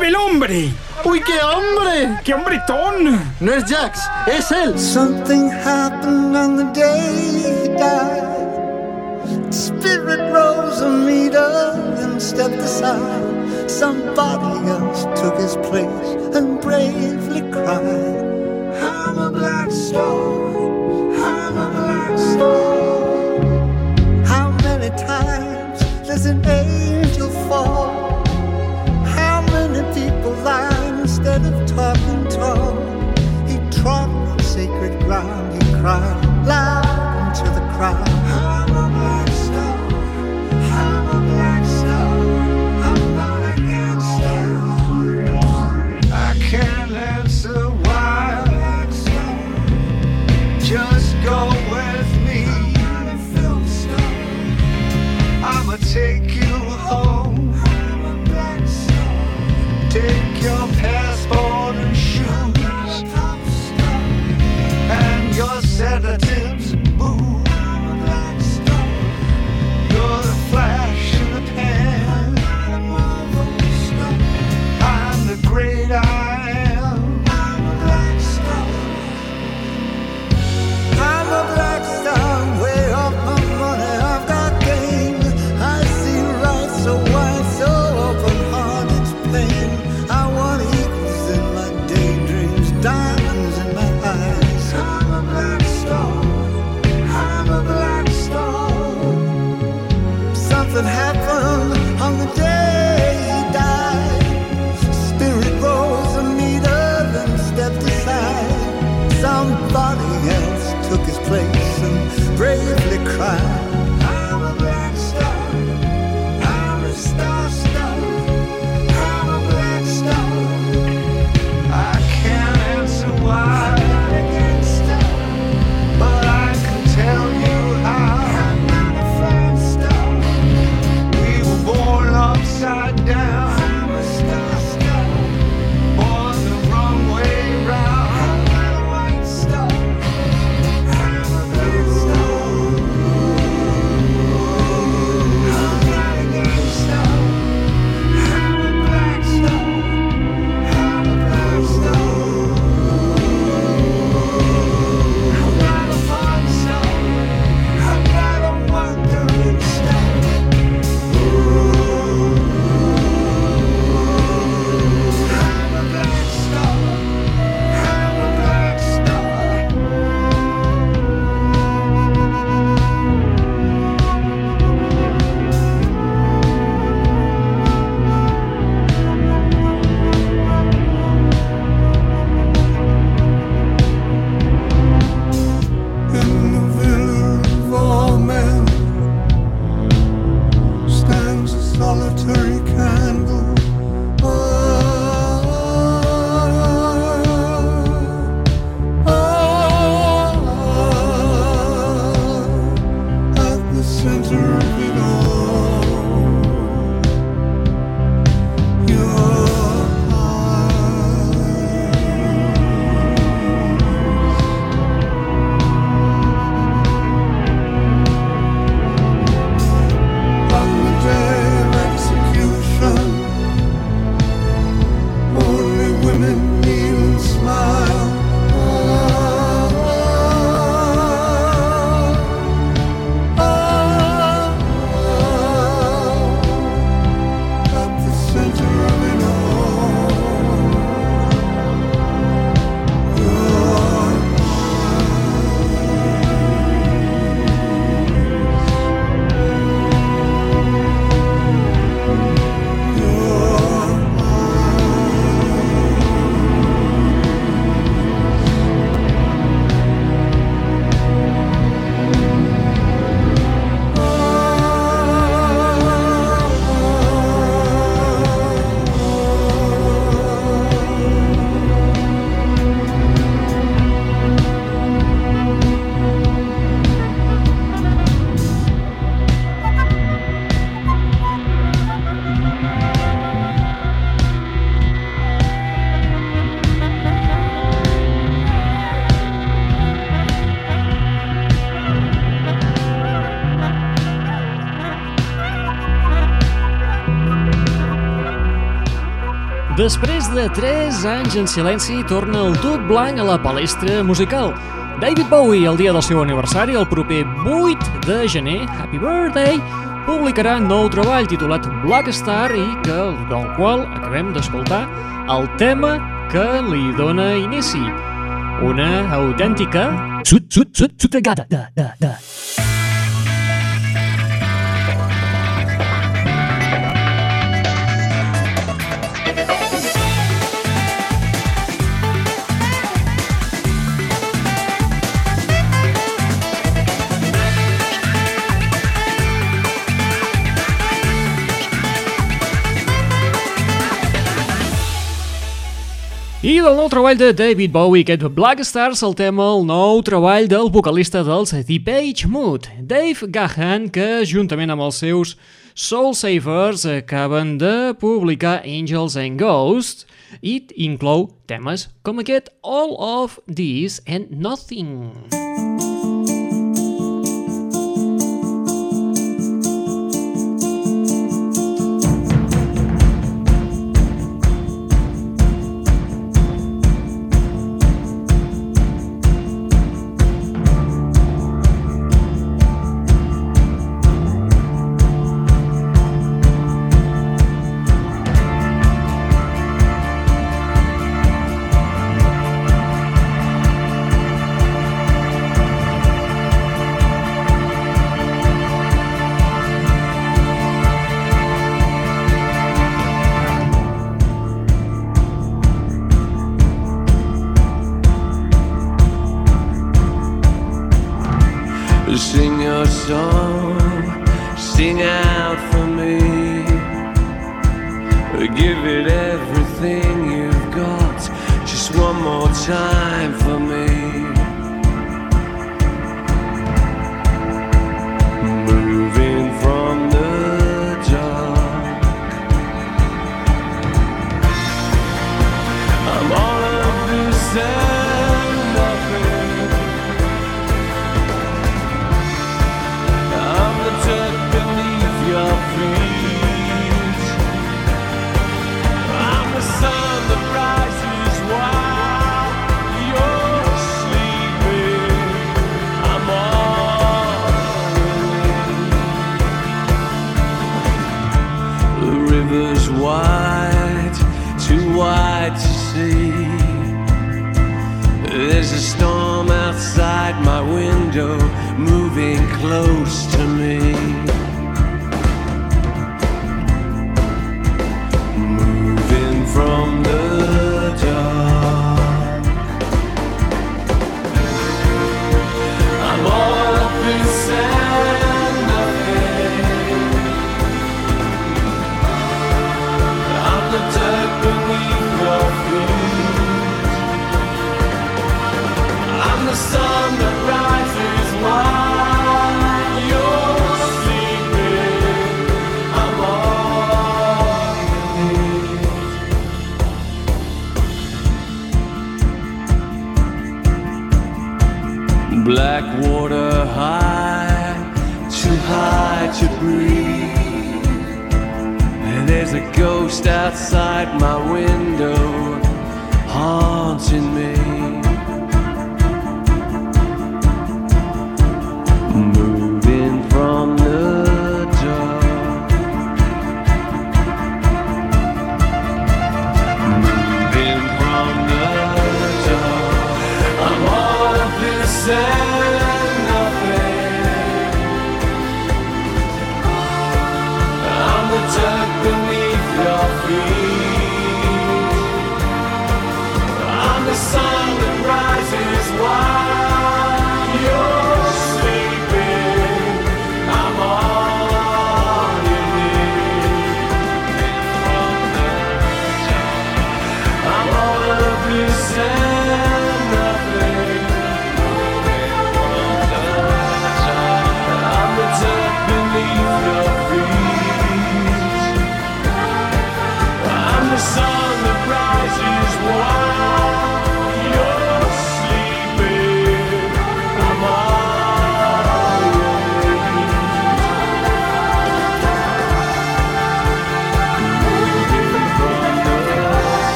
vuelve el hombre. ¡Uy, qué hombre! ¡Qué hombretón! No es Jax, es él. Something happened on the day he died. Spirit rose a meter and stepped aside. Somebody else took his place and bravely cried. I'm a black star. I'm a black star. How many times does an angel fall? Ground. He cried loud into the crowd. Have. Després de 3 anys en silenci, torna el tub blanc a la palestra musical. David Bowie, el dia del seu aniversari, el proper 8 de gener, Happy Birthday, publicarà nou treball titulat Black Star i que, del qual acabem d'escoltar el tema que li dona inici. Una autèntica... Sut, sut, sut, sutregada, da, da, da. I del nou treball de David Bowie, aquest Black Stars, el tema el nou treball del vocalista dels The Page Mood, Dave Gahan, que juntament amb els seus Soul Savers acaben de publicar Angels and Ghosts i inclou temes com aquest All of This and Nothing. Sing song, sing out for me. Give it water high, too high to breathe. And there's a ghost outside my window, haunting me.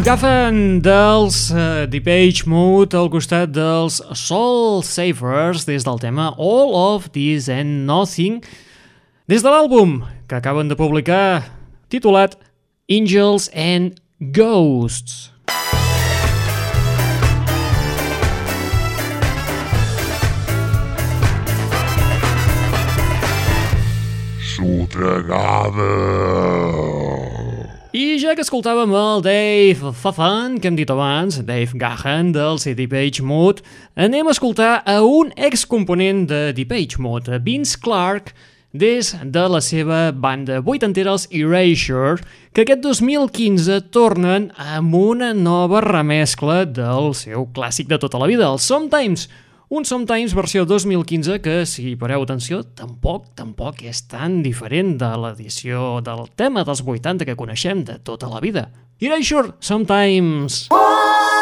Dave Gaffen dels uh, Deep Age Mood al costat dels Soul Savers des del tema All of This and Nothing des de l'àlbum que acaben de publicar titulat Angels and Ghosts. Sotregada. I ja que escoltàvem el Dave Fafan, que hem dit abans, Dave Gahan, del CD Page Mode, anem a escoltar a un excomponent de Deep Age Mode, Vince Clark, des de la seva banda vuitantera, els Erasure, que aquest 2015 tornen amb una nova remescla del seu clàssic de tota la vida, el Sometimes, un Sometimes versió 2015 que, si pareu atenció, tampoc tampoc és tan diferent de l'edició del tema dels 80 que coneixem de tota la vida. Erasure, Sometimes... It's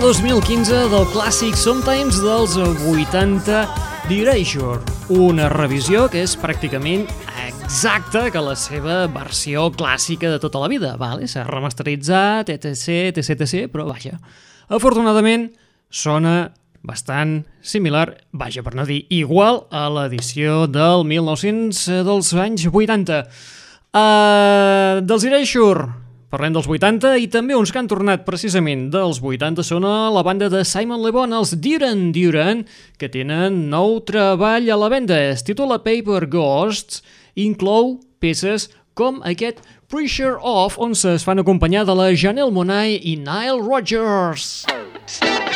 2015 del clàssic Sometimes dels 80 d'Erasure. Una revisió que és pràcticament exacta que la seva versió clàssica de tota la vida. Vale? S'ha remasteritzat, etc, etc, etc, però vaja. Afortunadament, sona bastant similar, vaja, per no dir igual, a l'edició del 1900 eh, dels anys 80. Uh, dels Erasure, Parlem dels 80 i també uns que han tornat precisament dels 80 són a la banda de Simon Le Bon, els Duran Duran, que tenen nou treball a la venda. Es titula Paper Ghosts, inclou peces com aquest Pressure Off, on es fan acompanyar de la Janelle Monáe i Nile Rodgers. Oh.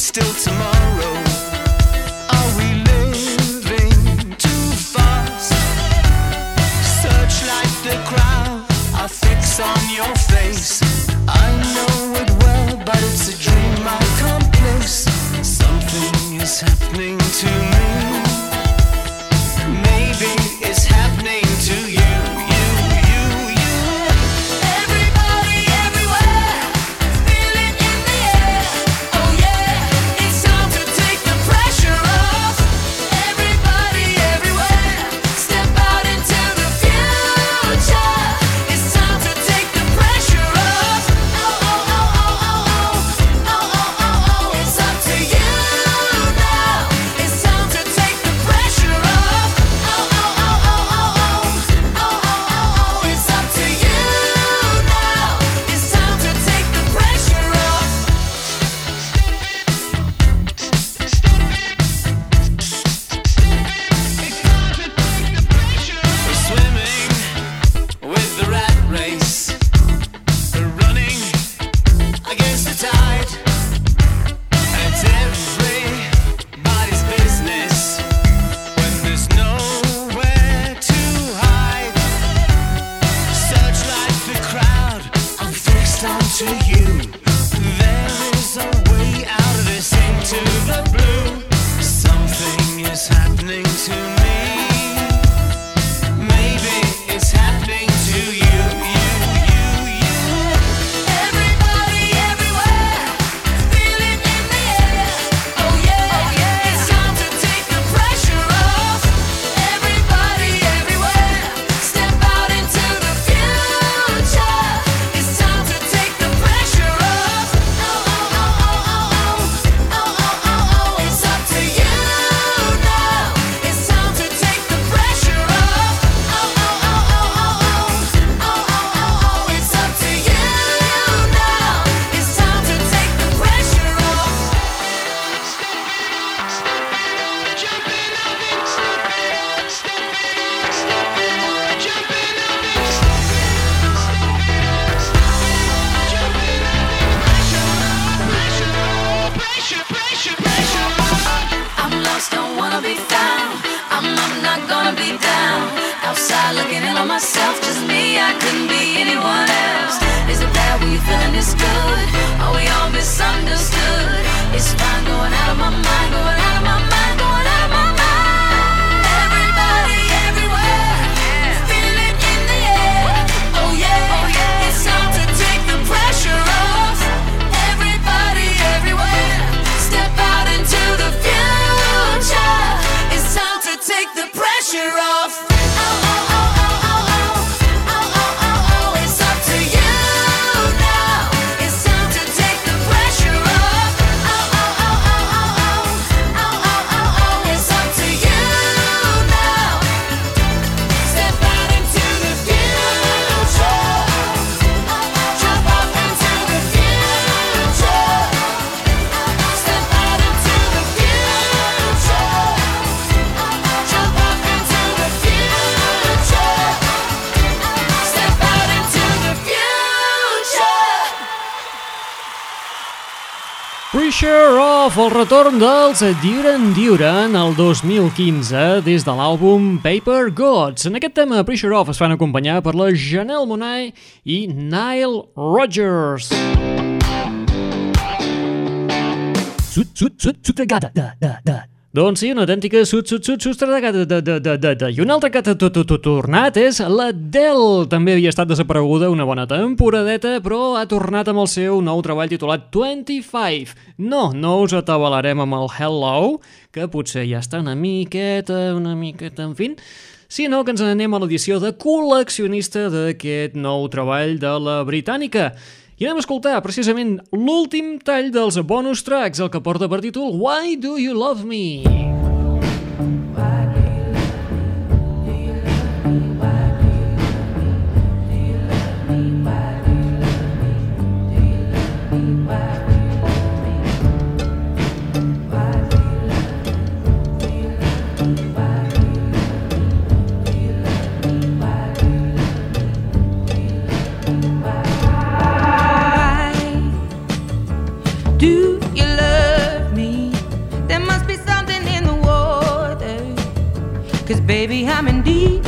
still tomorrow. Are we living too fast? Searchlight the crowd, I fix on your face. I know it well, but it's a dream I can't. Something is happening to me. myself, just me. I couldn't be anyone else. Is it bad when you feeling this good? Are we all misunderstood? It's fine going out of my mind, going out. Pressure Off, el retorn dels Duran Duran el 2015 des de l'àlbum Paper Gods. En aquest tema, Pressure Off es fan acompanyar per la Janelle Monai i Nile Rodgers. Sut, sut, sut, sut, da, da, da, da. Doncs sí, una autèntica sud, sud, sud, sustradagada de, de, de, de, de. I una altra que ha tornat és la Dell. També havia estat desapareguda una bona temporadeta, però ha tornat amb el seu nou treball titulat 25. No, no us atabalarem amb el Hello, que potser ja està una miqueta, una miqueta, en fin sinó que ens n'anem a l'edició de col·leccionista d'aquest nou treball de la britànica. I anem a escoltar precisament l'últim tall dels bonus tracks, el que porta per títol Why Do You Love Me? Baby, I'm in deep.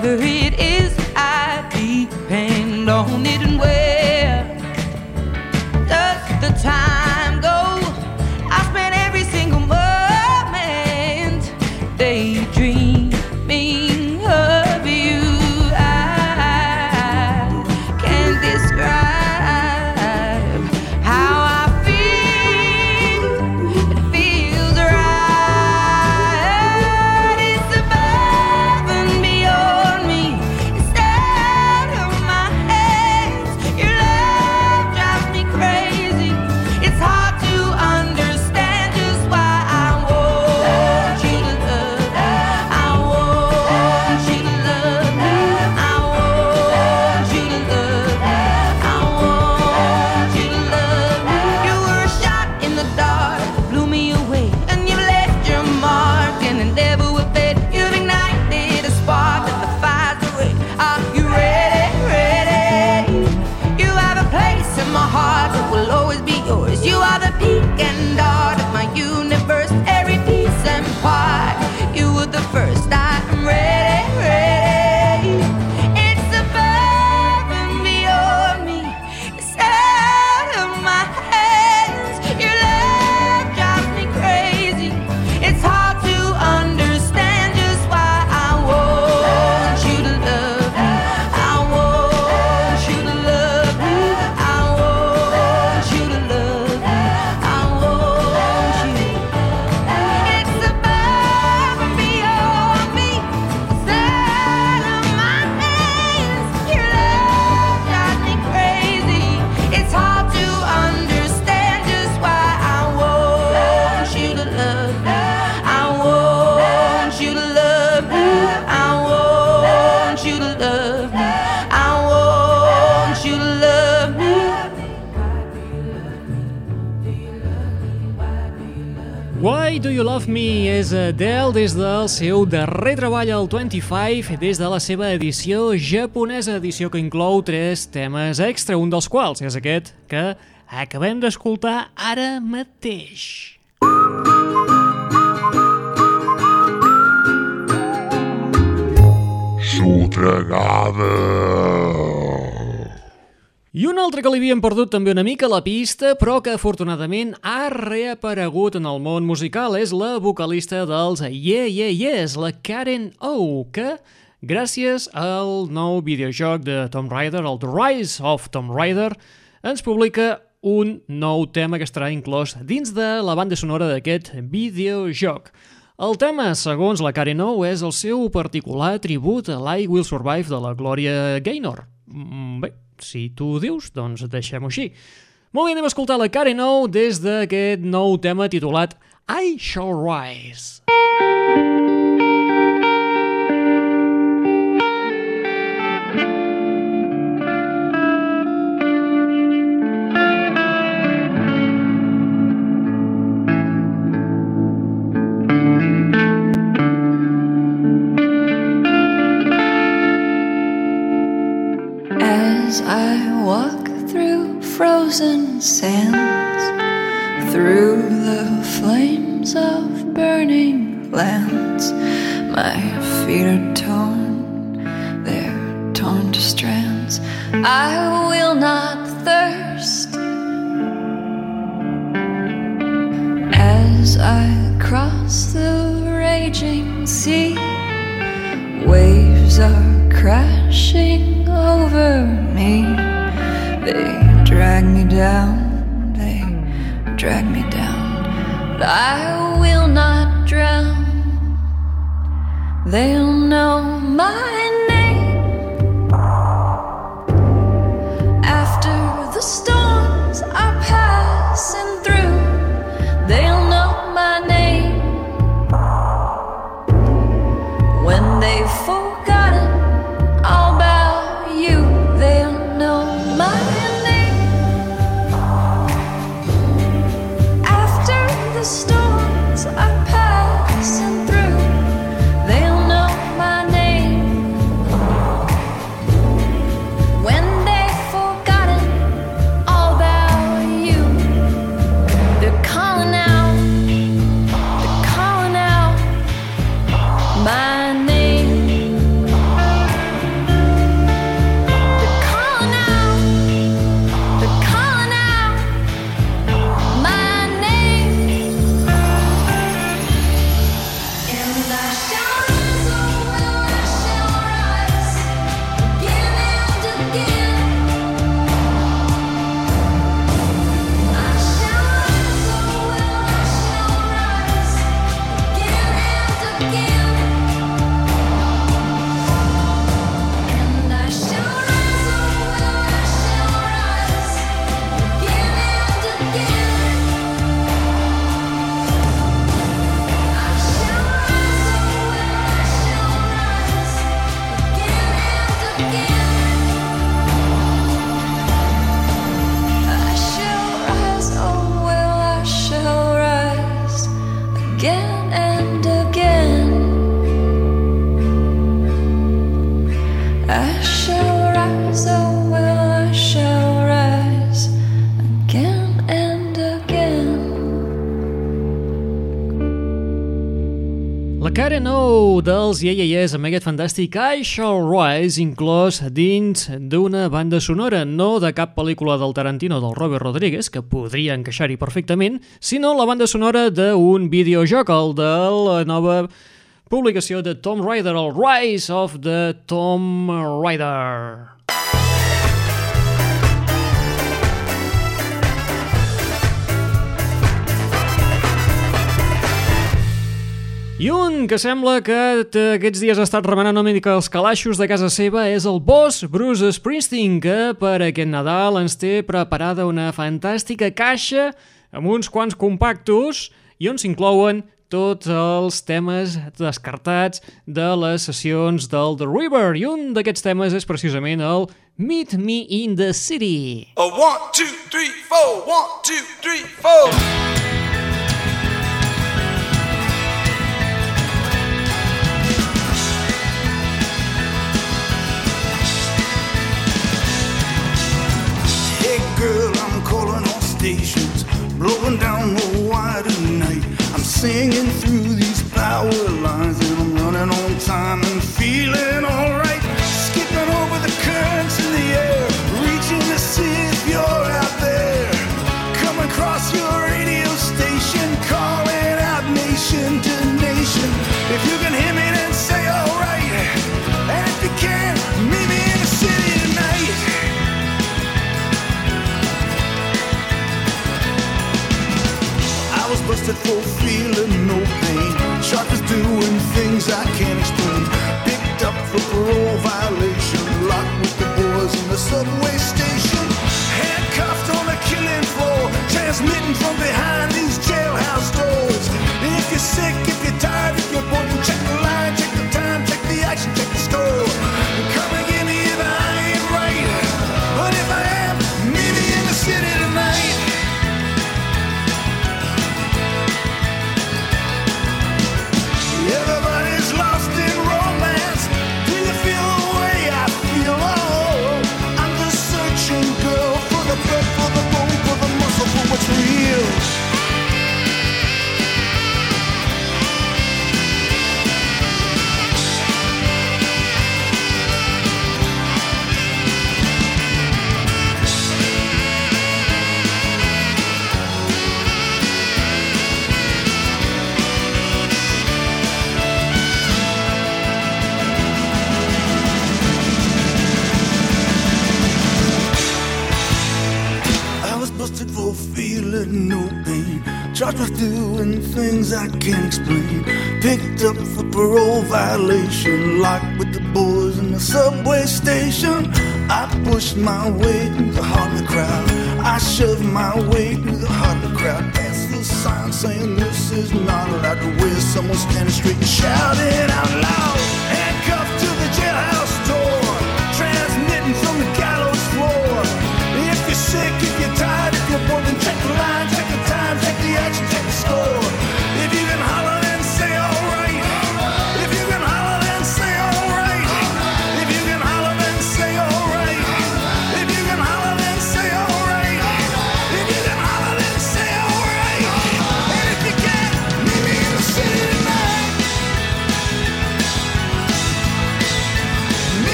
slavery it is. des del seu darrer treball al 25, des de la seva edició japonesa, edició que inclou tres temes extra, un dels quals és aquest que acabem d'escoltar ara mateix. Sotragada! I un altre que li havien perdut també una mica la pista, però que afortunadament ha reaparegut en el món musical, és la vocalista dels Yeah Yeah Yes, la Karen O, que gràcies al nou videojoc de Tom Raider, el The Rise of Tom Raider, ens publica un nou tema que estarà inclòs dins de la banda sonora d'aquest videojoc. El tema, segons la Karen O, és el seu particular tribut a l'I Will Survive de la Gloria Gaynor. Mm, bé, si tu ho dius, doncs deixem-ho així. Molt bé, anem a escoltar la Karen O des d'aquest nou tema titulat I Shall Rise. say stars. I dels Yeah Yeah Yes amb aquest fantàstic I Shall Rise inclòs dins d'una banda sonora, no de cap pel·lícula del Tarantino del Robert Rodríguez, que podria encaixar-hi perfectament, sinó la banda sonora d'un videojoc, el de la nova publicació de Tom Raider, el Rise of the Tom Raider. I un que sembla que aquests dies ha estat remenant una mica els calaixos de casa seva és el boss Bruce Springsteen, que per aquest Nadal ens té preparada una fantàstica caixa amb uns quants compactos i on s'inclouen tots els temes descartats de les sessions del The River. I un d'aquests temes és precisament el Meet Me in the City. A one, two, three, four, one, two, three, four. calling all stations, blowing down the wire tonight. I'm singing through these power lines and I'm running on time and feeling alright. merciful violation, locked with the boys in the subway station. I pushed my way through the heart of the crowd. I shoved my way through the heart of the crowd. Past the sign saying this is not allowed to wear. Someone standing straight and shouting out loud.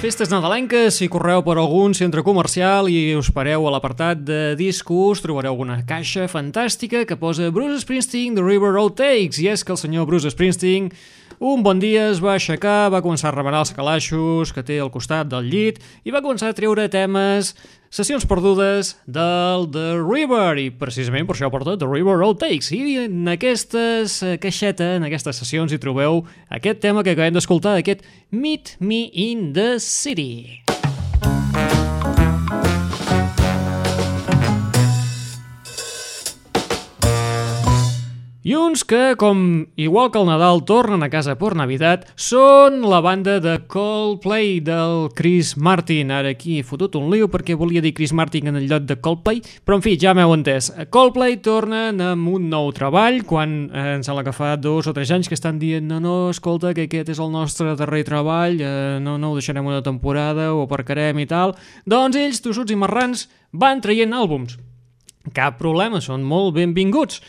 Festes nadalenques, si correu per algun centre comercial i us pareu a l'apartat de discos, trobareu una caixa fantàstica que posa Bruce Springsteen The River Road Takes. I és que el senyor Bruce Springsteen un bon dia es va aixecar, va començar a remenar els calaixos que té al costat del llit i va començar a treure temes, sessions perdudes del The River i precisament per això porta The River Road Takes i en aquestes eh, caixeta, en aquestes sessions hi trobeu aquest tema que acabem d'escoltar, aquest Meet Me in the City. I uns que, com igual que el Nadal tornen a casa per Navidad, són la banda de Coldplay del Chris Martin. Ara aquí he fotut un lío perquè volia dir Chris Martin en el lloc de Coldplay, però en fi, ja m'heu entès. Coldplay tornen amb un nou treball, quan eh, em sembla que fa dos o tres anys que estan dient no, no, escolta, que aquest és el nostre darrer treball, eh, no, no ho deixarem una temporada, ho aparcarem i tal. Doncs ells, tossuts i marrans, van traient àlbums. Cap problema, són molt benvinguts.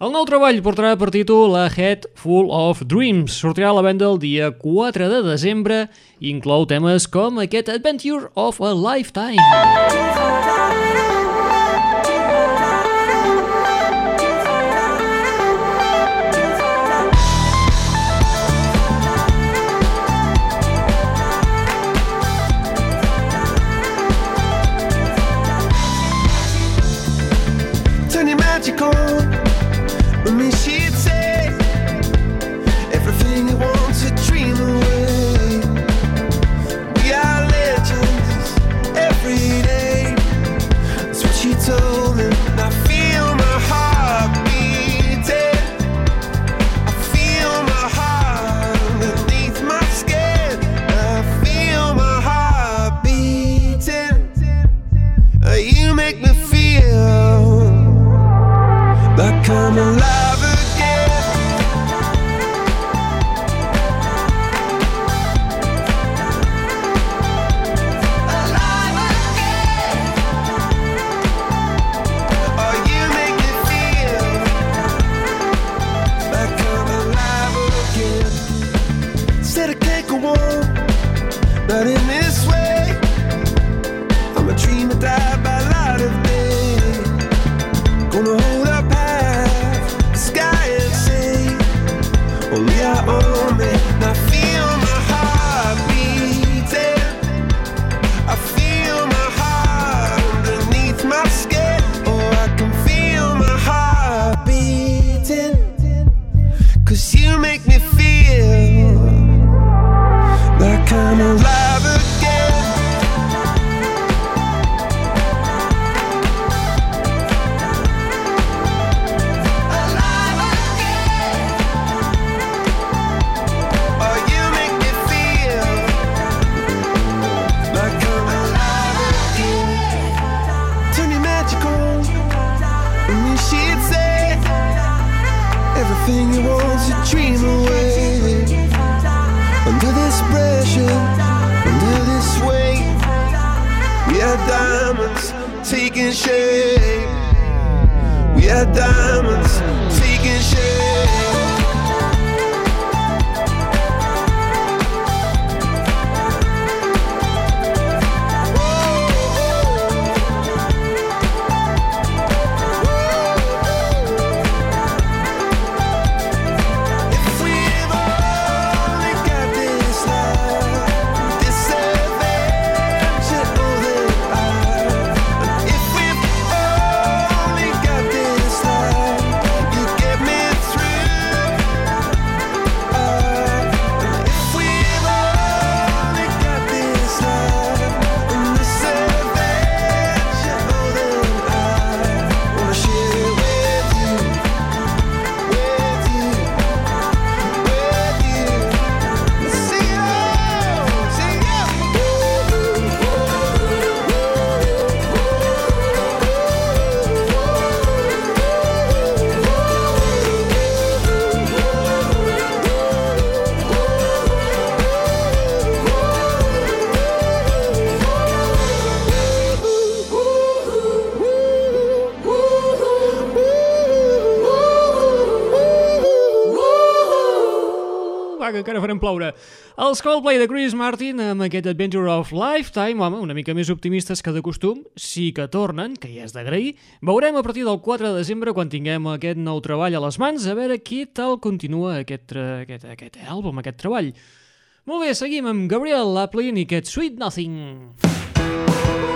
El nou treball portarà per títol A Head Full of Dreams. Sortirà a la venda el dia 4 de desembre i inclou temes com aquest Adventure of a Lifetime. que encara farem ploure. Els Coldplay de Chris Martin amb aquest Adventure of Lifetime, home, una mica més optimistes que de costum, sí que tornen, que ja és d'agrair. Veurem a partir del 4 de desembre, quan tinguem aquest nou treball a les mans, a veure qui tal continua aquest, eh, aquest, aquest àlbum, aquest treball. Molt bé, seguim amb Gabriel Laplin i aquest Sweet Nothing. Sweet Nothing.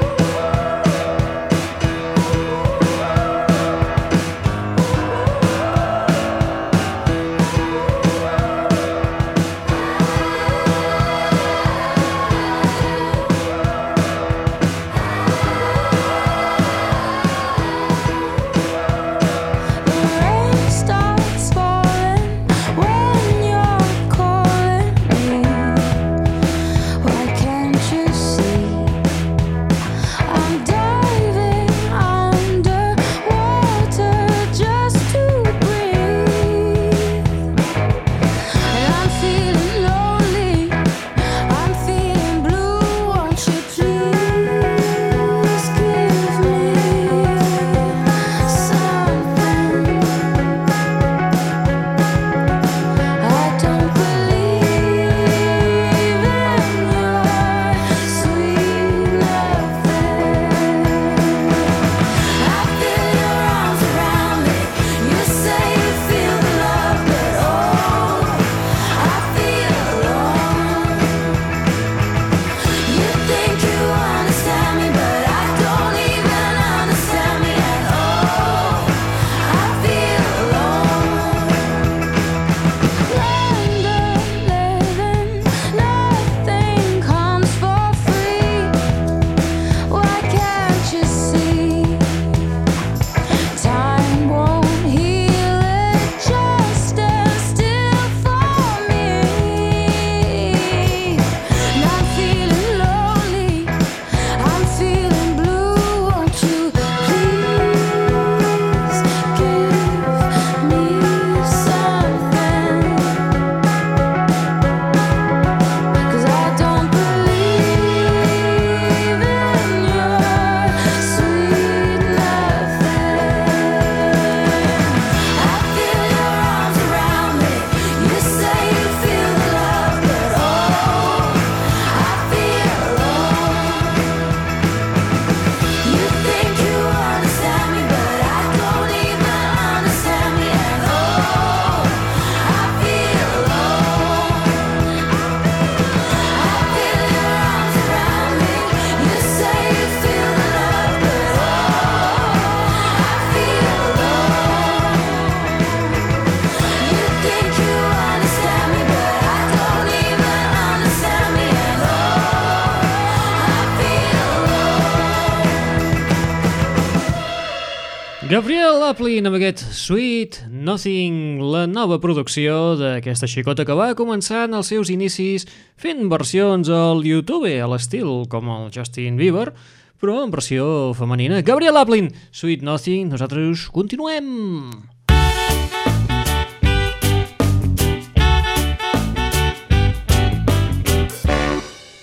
Laplin amb aquest Sweet Nothing, la nova producció d'aquesta xicota que va començar en els seus inicis fent versions al YouTube a l'estil com el Justin Bieber, però en versió femenina. Gabriel Laplin, Sweet Nothing, nosaltres continuem.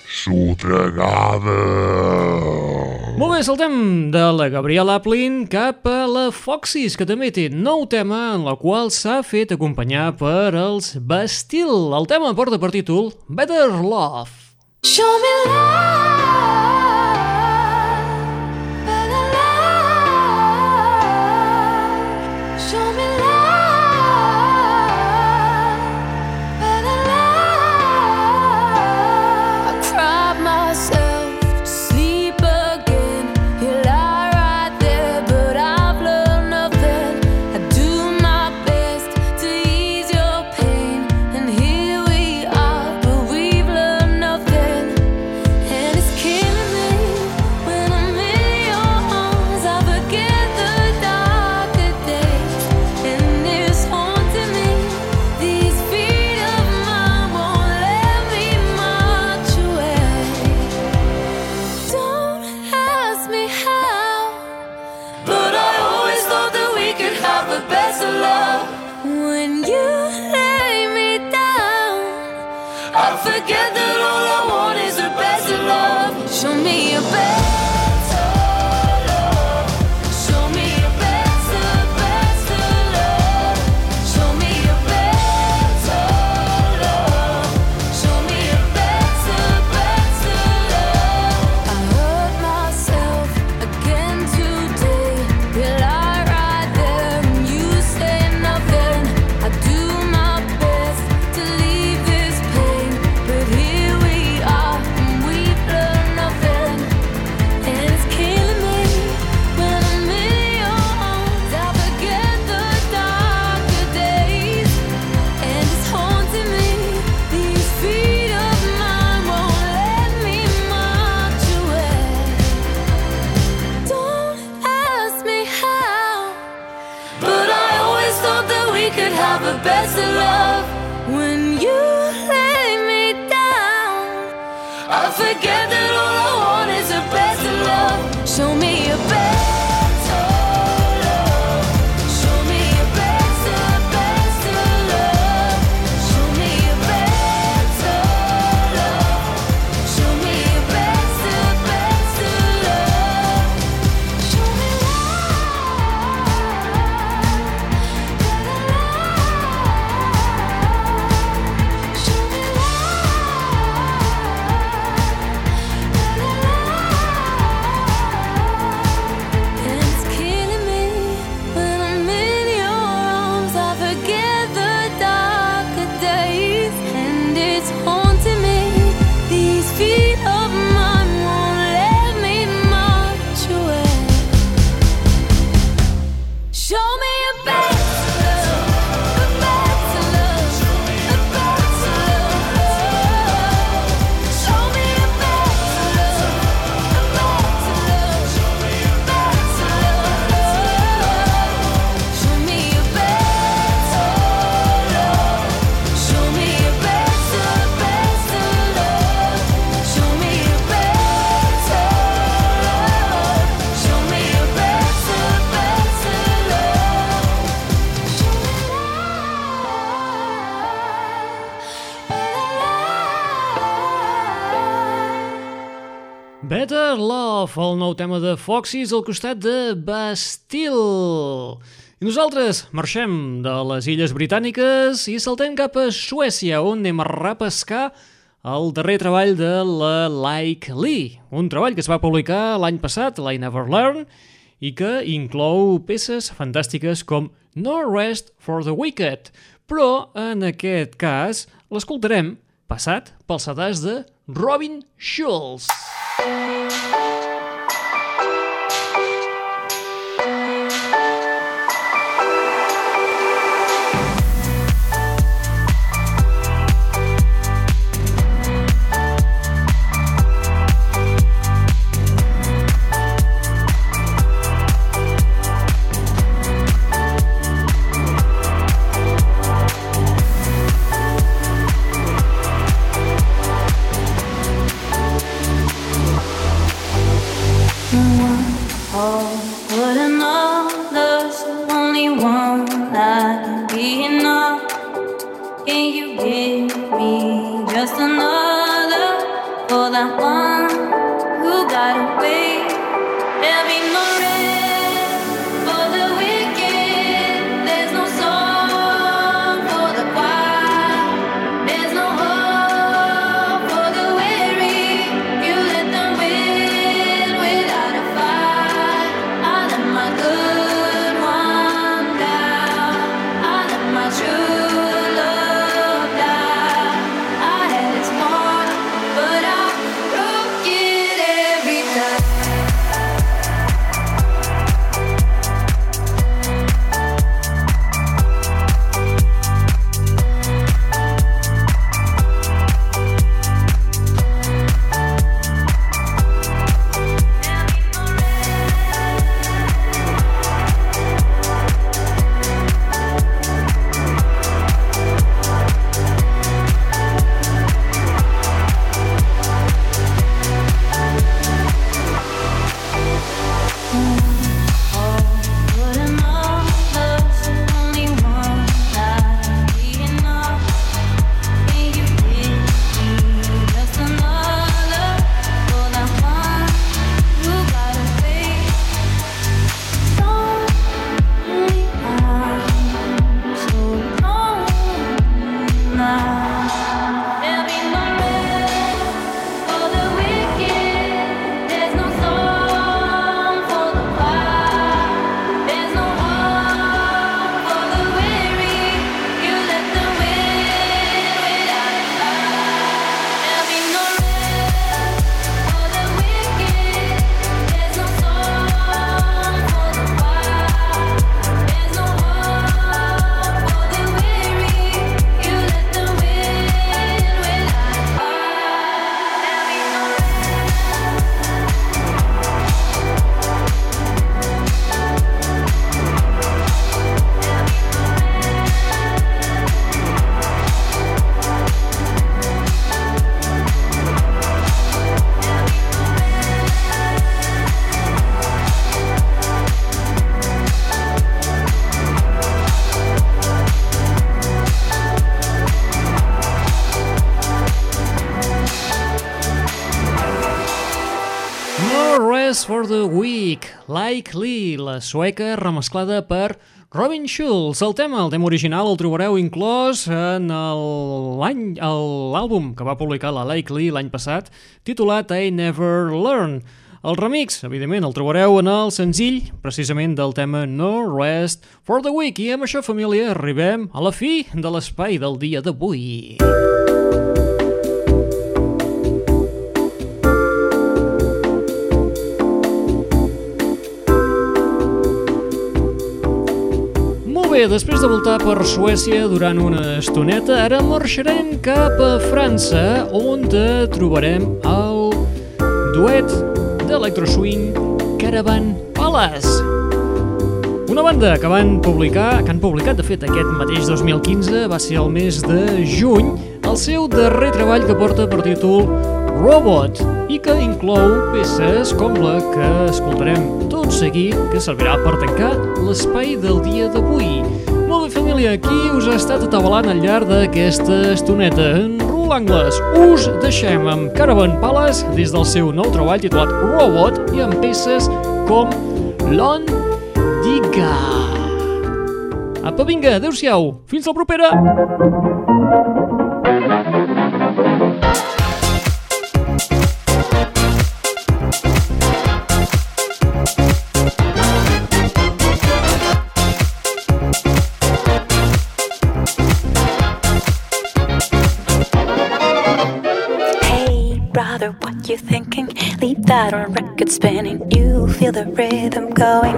Sotregades. Molt bé, saltem de la Gabriela Aplin cap a la Foxys, que també té nou tema en la qual s'ha fet acompanyar per els Bastil. El tema porta per títol Better Love. Show me love forget that Love, el nou tema de Foxys al costat de Bastille. I nosaltres marxem de les Illes Britàniques i saltem cap a Suècia, on anem a repescar el darrer treball de la Like Lee, un treball que es va publicar l'any passat, l'I Never Learn, i que inclou peces fantàstiques com No Rest for the Wicked, però en aquest cas l'escoltarem passat pels sedars de Robin Schulz. you. I. Rest for the Weak, Like Lee, la sueca remesclada per Robin Schulz. El tema, el tema original, el trobareu inclòs en l'àlbum que va publicar la Like Lee l'any passat, titulat I Never Learn. El remix, evidentment, el trobareu en el senzill, precisament del tema No Rest for the Weak. I amb això, família, arribem a la fi de l'espai del dia d'avui. Molt bé, després de voltar per Suècia durant una estoneta, ara marxarem cap a França, on trobarem el duet d'electroswing Caravan Palace. Una banda que van publicar, que han publicat de fet aquest mateix 2015, va ser el mes de juny, el seu darrer treball que porta per títol Robot i que inclou peces com la que escoltarem tot seguit, que servirà per tancar l'espai del dia d'avui. Molt bé, família, aquí us ha estat atabalant al llarg d'aquesta estoneta. En Roland us deixem amb Caravan Palace des del seu nou treball titulat Robot i amb peces com Lon Diga. Apa, vinga, adeu-siau, fins la propera! Hey, you thinking? Leave that on record spinning. You feel the rhythm going.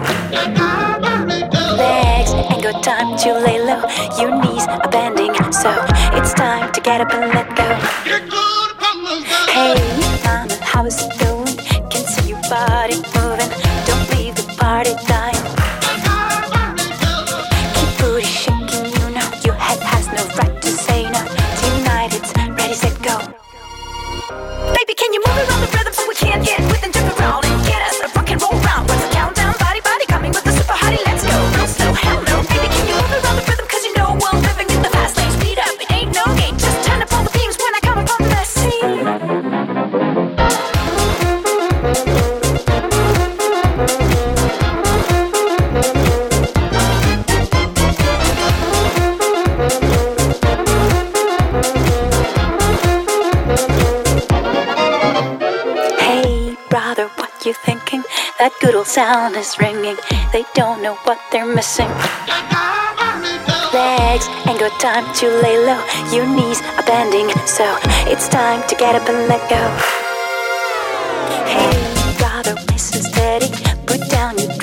Legs ain't got time to lay low. Your knees are bending, so it's time to get up and sound is ringing. They don't know what they're missing. Legs ain't got time to lay low. Your knees are bending, so it's time to get up and let go. Hey, brother, listen steady. Put down your